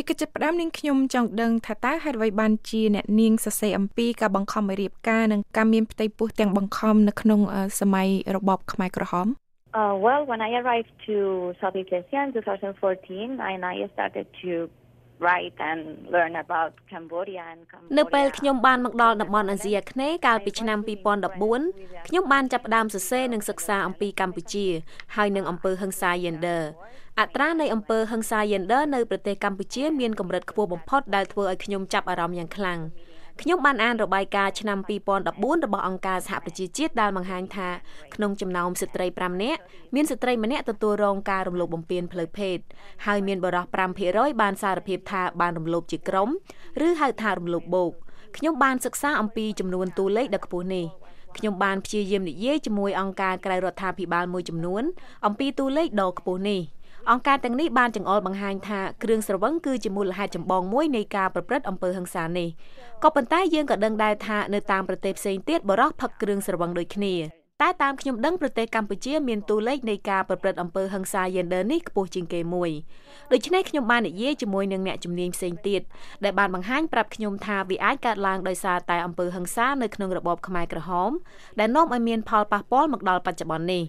ជាកិច្ចផ្ដើមនាងខ្ញុំចង់ដឹងថាតើហេតុអ្វីបានជាអ្នកនាងសរសេរអំពីការបង្ខំឲ្យរៀបការនិងការមានផ្ទៃពោះទាំងបង្ខំនៅក្នុងសម័យរបបខ្មែរក្រហម Uh, well, when I arrived to Southeast Asia in 2014, and I started to write and learn about Cambodia and Cambodia នៅពេលខ្ញុំបានមកដល់តំបន់អាស៊ីអាគ្នេយ៍កាលពីឆ្នាំ2014ខ្ញុំបានចាប់ផ្ដើមសរសេរនិងសិក្សាអំពីកម្ពុជា ហើយនឹងអំពើហិង្សា Gender អត្រានៃអំពើហិង្សា Gender នៅប្រទេសកម្ពុជាមានកម្រិតខ្ពស់បំផុតដែលធ្វើឲ្យខ្ញុំចាប់អារម្មណ៍យ៉ាងខ្លាំង ខ្ញុំបានអានរបាយការណ៍ឆ្នាំ2014របស់អង្គការសហប្រជាជាតិដែលបង្ហាញថាក្នុងចំណោមស្ត្រី5នាក់មានស្ត្រីម្នាក់ទទួលរងការរំលោភបំពានផ្លូវភេទហើយមានបរិសុទ្ធ5%បានសារភាពថាបានរំលោភជាក្រុមឬហៅថារំលោភបូកខ្ញុំបានសិក្សាអំពីចំនួនតួលេខដ៏ខ្ពស់នេះខ្ញុំបានព្យាយាមនិយាយជាមួយអង្គការក្រៅរដ្ឋាភិបាលមួយចំនួនអំពីតួលេខដ៏ខ្ពស់នេះ អង្គការទាំងនេះបានចង្អុលបង្ហាញថាគ្រឿងស្រវឹងគឺជាមូលហេតុចម្បងមួយនៃការប្រព្រឹត្តអំពើហិង្សានេះក៏ប៉ុន្តែយើងក៏ដឹងដែរថានៅតាមប្រទេសផ្សេងទៀតបរិះផឹកគ្រឿងស្រវឹងដូចគ្នាតែតាមខ្ញុំដឹងប្រទេសកម្ពុជាមានតួលេខនៃការប្រព្រឹត្តអំពើហិង្សា gender នេះខ្ពស់ជាងគេមួយដូច្នេះខ្ញុំបាននិយាយជាមួយនឹងអ្នកជំនាញផ្សេងទៀតដែលបានបង្ហាញប្រាប់ខ្ញុំថាវាអាចកើតឡើងដោយសារតែអំពើហិង្សានៅក្នុងរបបខ្មែរក្រហមដែលនាំឲ្យមានផលប៉ះពាល់មកដល់បច្ចុប្បន្ននេះ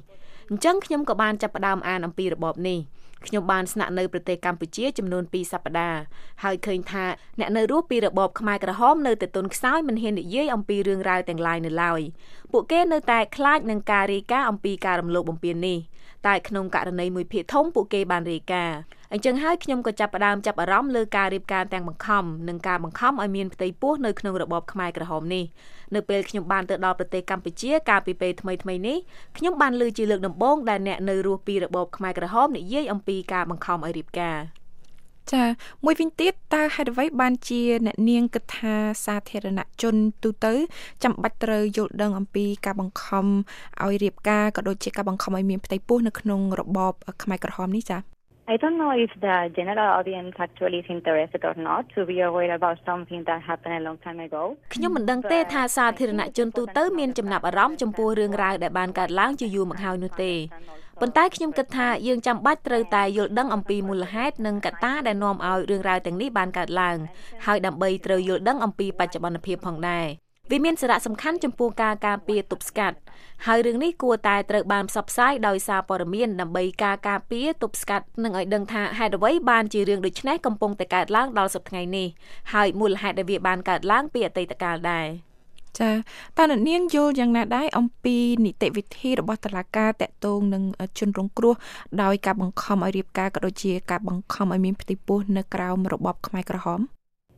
អញ្ចឹងខ្ញុំក៏បានចាប់ផ្ដើមអានអំពីរបបនេះ ខ្ញុំបានស្នាក់នៅប្រទេសកម្ពុជាចំនួន2សប្តាហ៍ហើយឃើញថាអ្នកនៅរស់ពីរបបខ្មែរក្រហមនៅតែទន់ខ្សោយមិនហ៊ាននិយាយអំពីរឿងរ៉ាវទាំងឡាយនៅឡើយពួកគេនៅតែខ្លាចនឹងការរាយការណ៍អំពីការរំលោភបំពាននេះ តែក្នុងករណីមួយភាគធំពួកគេបានរាយការណ៍អញ្ចឹងហើយខ្ញុំក៏ចាប់ផ្ដើមចាប់អារម្មណ៍លើការរៀបការទាំងបង្ខំនិងការបង្ខំឲ្យមានផ្ទៃពោះនៅក្នុងរបបខ្មែរក្រហមនេះនៅពេលខ្ញុំបានទៅដល់ប្រទេសកម្ពុជាកាលពីពេលថ្មីថ្មីនេះខ្ញុំបានលើជាលើកដំបូងដែលអ្នកនៅរស់ពីរបបខ្មែរក្រហមនិយាយអំពីការបង្ខំឲ្យរៀបការ ចាមួយវិញទៀតតើហេតុអ្វីបានជាអ្នកនាងគិតថាសាធារណជនទូទៅចាំបាច់ត្រូវយល់ដឹងអំពីការបង្ខំឲ្យរៀបការក៏ដូចជាការបង្ខំឲ្យមានផ្ទៃពោះនៅក្នុងរបបខ្មែរក្រហមនេះចា I don't know if the general audience actually is interested or not to be aware about something that happened a long time ago ខ្ញុំមិនដឹងទេថាសាធារណជនទូទៅមានចំណាប់អារម្មណ៍ចំពោះរឿងរ៉ាវដែលបានកើតឡើងជាយូរមកហើយនោះទេ ប៉ុន្តែខ្ញុំគិតថាយើងចាំបាច់ត្រូវតែយល់ដឹងអំពីមូលហេតុនិងកត្តាដែលនាំឲ្យរឿងរ៉ាវទាំងនេះបានកើតឡើងហើយដើម្បីត្រូវយល់ដឹងអំពីបច្ចុប្បន្នភាពផងដែរវាមានសារៈសំខាន់ចំពោះការការពារទប់ស្កាត់ហើយរឿងនេះគួរតែត្រូវបានផ្សព្វផ្សាយដោយសារព័ត៌មានដើម្បីការការពារទប់ស្កាត់និងឲ្យដឹងថាហេតុអ្វីបានជារឿងដូចនេះកំពុងតែកើតឡើងដល់សប្តាហ៍ថ្ងៃនេះហើយមូលហេតុដែលវាបានកើតឡើងពីអតីតកាលដែរ ចាតើអ្នកនាងយល់យ៉ាងណាដែរអំពីនីតិវិធីរបស់តុលាការតកតងនឹងជនរងគ្រោះដោយការបង្ខំឲ្យរៀបការក៏ដូចជាការបង្ខំឲ្យមានផ្ទៃពោះនៅក្រៅរបបខ្មែរក្រហម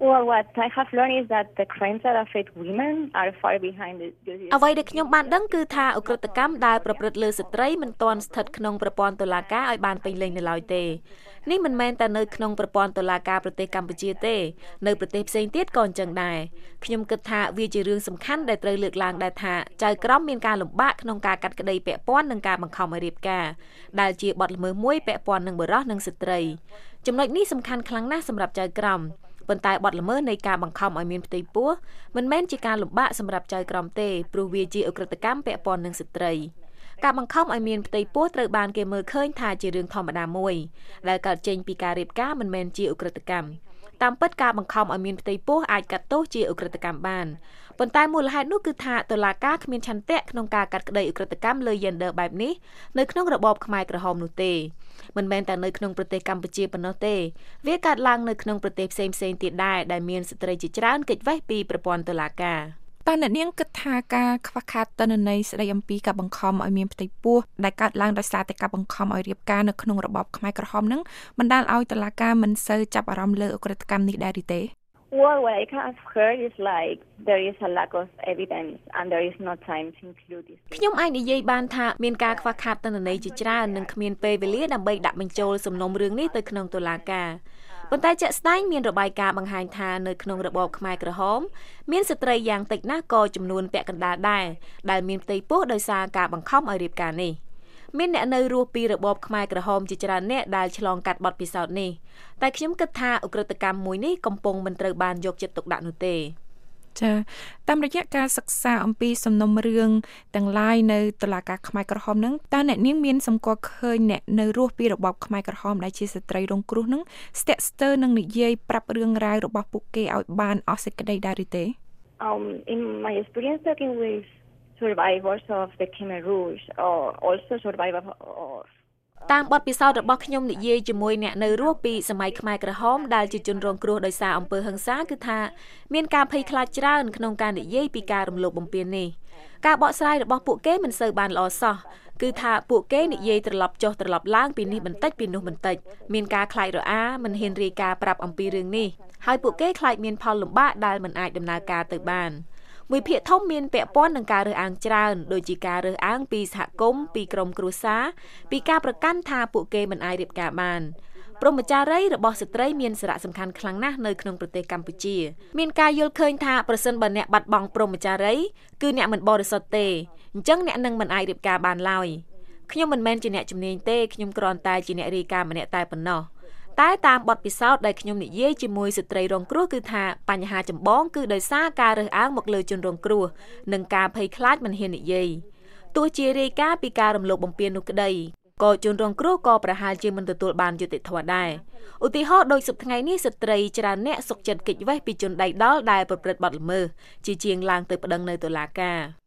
Well, what I have learned is that the crimes that affect women are far behind the អ្វីដែលខ្ញុំបានដឹងគឺថាអ ுக ្រិតកម្មដែលប្រព្រឹត្តលើស្ត្រីមិនទាន់ស្ថិតក្នុងប្រព័ន្ធតុលាការឲ្យបានពេញលេញនៅឡើយទេនេះមិនមែនតែនៅក្នុងប្រព័ន្ធតុលាការប្រទេសកម្ពុជាទេ នៅប្រទេសផ្សេងទៀតក៏អញ្ចឹងដែរខ្ញុំគិតថាវាជារឿងសំខាន់ដែលត្រូវលើកឡើងដែរថាចៅក្រមមានការលំបាកក្នុងការកាត់ក្តីពាក់ព័ន្ធនឹងការបង្ខំឲ្យរៀបការដែលជាបទល្មើសមួយពាក់ព័ន្ធនឹងបុរសនិងស្ត្រីចំណុចនេះសំខាន់ខ្លាំងណាស់សម្រាប់ចៅក្រម ប៉ុន្តែបទល្មើសនៃការបង្ខំឲ្យមានផ្ទៃពោះមិនមែនជាការលំបាកសម្រាប់ចៅក្រមទេព្រោះវាជាអ ுக ្រិតកម្មពាក់ព័ន្ធនឹងស្ត្រីការបង្ខំឲ្យមានផ្ទៃពោះត្រូវបានគេមើលឃើញថាជារឿងធម្មតាមួយដែលកើតចេញពីការរៀបការមិនមែនជាអ ுக ្រិតកម្ម តាមពិតការបង្ខំឲ្យមានផ្ទៃពោះអាចកាត់ទោសជាអ ுக ្រិតកម្មបានប៉ុន្តែមូលហេតុនោះគឺថាតុលាការគ្មានឆន្ទៈក្នុងការកាត់ក្តីអ ுக ្រិតកម្មលើ gender បែបនេះនៅក្នុងរបបខ្មែរក្រហមនោះទេមិនមែនតែនៅក្នុងប្រទេសកម្ពុជាប៉ុណ្ណោះទេវាកើតឡើងនៅក្នុងប្រទេសផ្សេងផ្សេងទៀតដែរដែលមានស្ត្រីជាច្រើនគេចវេះពីប្រព័ន្ធតុលាការ តើអ្នកនាងគិតថាការខ្វះខាតតនន័យស្ដីអំពីការបង្ខំឲ្យមានផ្ទៃពោះដែលកើតឡើងដោយសារតែការបង្ខំឲ្យរៀបការនៅក្នុងរបបខ្មែរក្រហមនឹងបណ្ដាលឲ្យតុលាការមិនសូវចាប់អារម្មណ៍លើអ ுக ្រិតកម្មនេះដែរឬទេ Well, what I have heard is like there is a lack of evidence and there is no time to include this. ខ្ញុំអាចនិយាយបានថាមានការខ្វះខាតទិន្នន័យជាច្រើននិងគ្មានពេលវេលាដើម្បីដាក់បញ្ចូលសំណុំរឿងនេះទៅក្នុងតុលាការ ប៉ុន្តែជាក់ស្ដែងមានរបាយការណ៍បង្ហាញថានៅក្នុងរបបខ្មែរក្រហមមានស្ត្រីយ៉ាងតិចណាស់ក៏ចំនួនពាក់កណ្ដាលដែរដែលមានផ្ទៃពោះដោយសារការបង្ខំឲ្យរៀបការនេះ។មានអ្នកនៅរស់ពីរបបខ្មែរក្រហមជាច្រើនអ្នកដែលឆ្លងកាត់បទពិសោធន៍នេះតែខ្ញុំគិតថាអ ுக ្រិតកម្មមួយនេះកំពុងមិនត្រូវបានយកចិត្តទុកដាក់នោះទេ ចាតាមរយៈការសិក្សាអំពីសំណុំរឿងទាំងឡាយនៅតុលាការខ្មែរក្រហមហ្នឹងតើអ្នកនាងមានសម្គាល់ឃើញអ្នកនៅរស់ពីរបបខ្មែរក្រហមដែលជាស្ត្រីរងគ្រោះហ្នឹងស្ទាក់ស្ទើរនឹងនិយាយប្រាប់រឿងរ៉ាវរបស់ពួកគេឲ្យបានអស់សេចក្តីដែរឬទេ Um in my experience talking with survivors of the Khmer Rouge or also survivors of តាមបទពិសោធន៍របស់ខ្ញុំនិយាយជាមួយអ្នកនៅរស់ពីសម័យខ្មែរក្រហមដែលជាជនរងគ្រោះដោយសារអំពើហិង្សាគឺថាមានការភ័យខ្លាចច្រើនក្នុងការនិយាយពីការរំលោភបំពាននេះការបកស្រាយរបស់ពួកគេមិនសូវបានល្អសោះគឺថាពួកគេនិយាយត្រឡប់ចុះត្រឡប់ឡើងពីនេះបន្តិចពីនោះបន្តិចមានការខ្លាចរអាមិនហ៊ានរាយការណ៍ប្រាប់អំពីរឿងនេះហើយពួកគេខ្លាចមានផលលំបាកដែលមិនអាចដំណើរការទៅបាន។ មួយភាគធំមានពាក់ព័ន្ធនឹងការរើសអើងច្រើនដូចជាការរើសអើងពីសហគមន៍ពីក្រុមគ្រួសារពីការប្រកាន់ថាពួកគេមិនអាចរៀបការបានព្រមចារីរបស់ស្ត្រីមានសារៈសំខាន់ខ្លាំងណាស់នៅក្នុងប្រទេសកម្ពុជា មានការយល់ឃើញថាប្រសិនបើអ្នកបាត់បង់ព្រមចារីគឺអ្នកមិនបរិសុទ្ធទេអញ្ចឹងអ្នកនឹងមិនអាចរៀបការបានឡើយខ្ញុំមិនមែនជាអ្នកជំនាញទេខ្ញុំគ្រាន់តែជាអ្នករាយការណ៍ម្នាក់តែប៉ុណ្ណោះ តែតាមបទពិសោធន៍ដែលខ្ញុំនិយាយជាមួយស្ត្រីរងគ្រោះគឺថាបញ្ហាចម្បងគឺដោយសារការរើសអើងមកលើជនរងគ្រោះនិងការភ័យខ្លាចមិនហ៊ាននិយាយទោះជារាយការណ៍ពីការរំលោភបំពាននោះក្តីក៏ជនរងគ្រោះក៏ប្រហែលជាមិនទទួលបានយុត្តិធម៌ដែរឧទាហរណ៍ដូចសប្តាហ៍នេះស្ត្រីច្រើនអ្នកសុកចិត្តគេចវេះពីជនដៃដល់ដែលប្រព្រឹត្តបទល្មើសជាជាងឡើងទៅប្តឹងនៅតុលាការ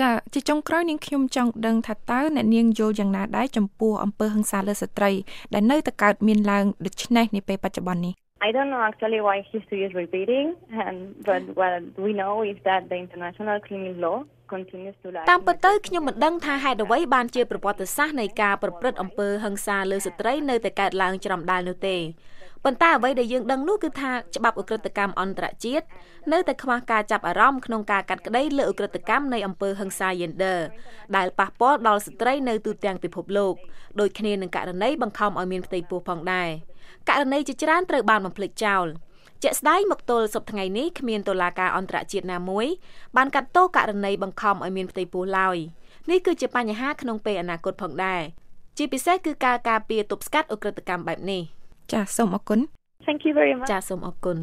ចាជាចុងក្រោយនាងខ្ញុំចង់ដឹងថាតើអ្នកនាងយល់យ៉ាងណាដែរចំពោះអំពើហិង្សាលើស្ត្រី ដែលនៅតែកើតមានឡើងដូចនេះនាពេលបច្ចុប្បន្ននេះ I don't know actually why history is repeating and but what we know is that the international criminal law តាមពិតទៅខ្ញុំមិនដឹងថាហេតុអ្វីបានជាប្រវត្តិសាស្ត្រនៃការប្រព្រឹត្តអំពើហិង្សាលើស្ត្រីនៅតែកើតឡើងច្រំដាលនោះទេ ប៉ុន្តែអ្វីដែលយើងដឹងនោះគឺថាច្បាប់អ ுக ្រិតកម្មអន្តរជាតិនៅតែខ្វះការចាប់អារម្មណ៍ក្នុងការកាត់ក្តីលើអ ுக ្រិតកម្មនៃអំពើហិង្សា gender ដែលប៉ះពាល់ដល់ស្ត្រីនៅទូទាំងពិភពលោកដូចគ្នានឹងករណីបង្ខំឲ្យមានផ្ទៃពោះផងដែរករណីជាច្រើនត្រូវបានបំភ្លេចចោលជាក់ស្ដែងមកទល់សប្តាហ៍នេះគ្មានតុលាការអន្តរជាតិណាមួយបានកាត់ទោសករណីបង្ខំឲ្យមានផ្ទៃពោះឡើយនេះគឺជាបញ្ហាក្នុងពេលអនាគតផងដែរជាពិសេសគឺការការពារទប់ស្កាត់អ ுக ្រិតកម្មបែបនេះ ចាសសូមអរគុណ Thank you very much ចាសសូមអរគុណ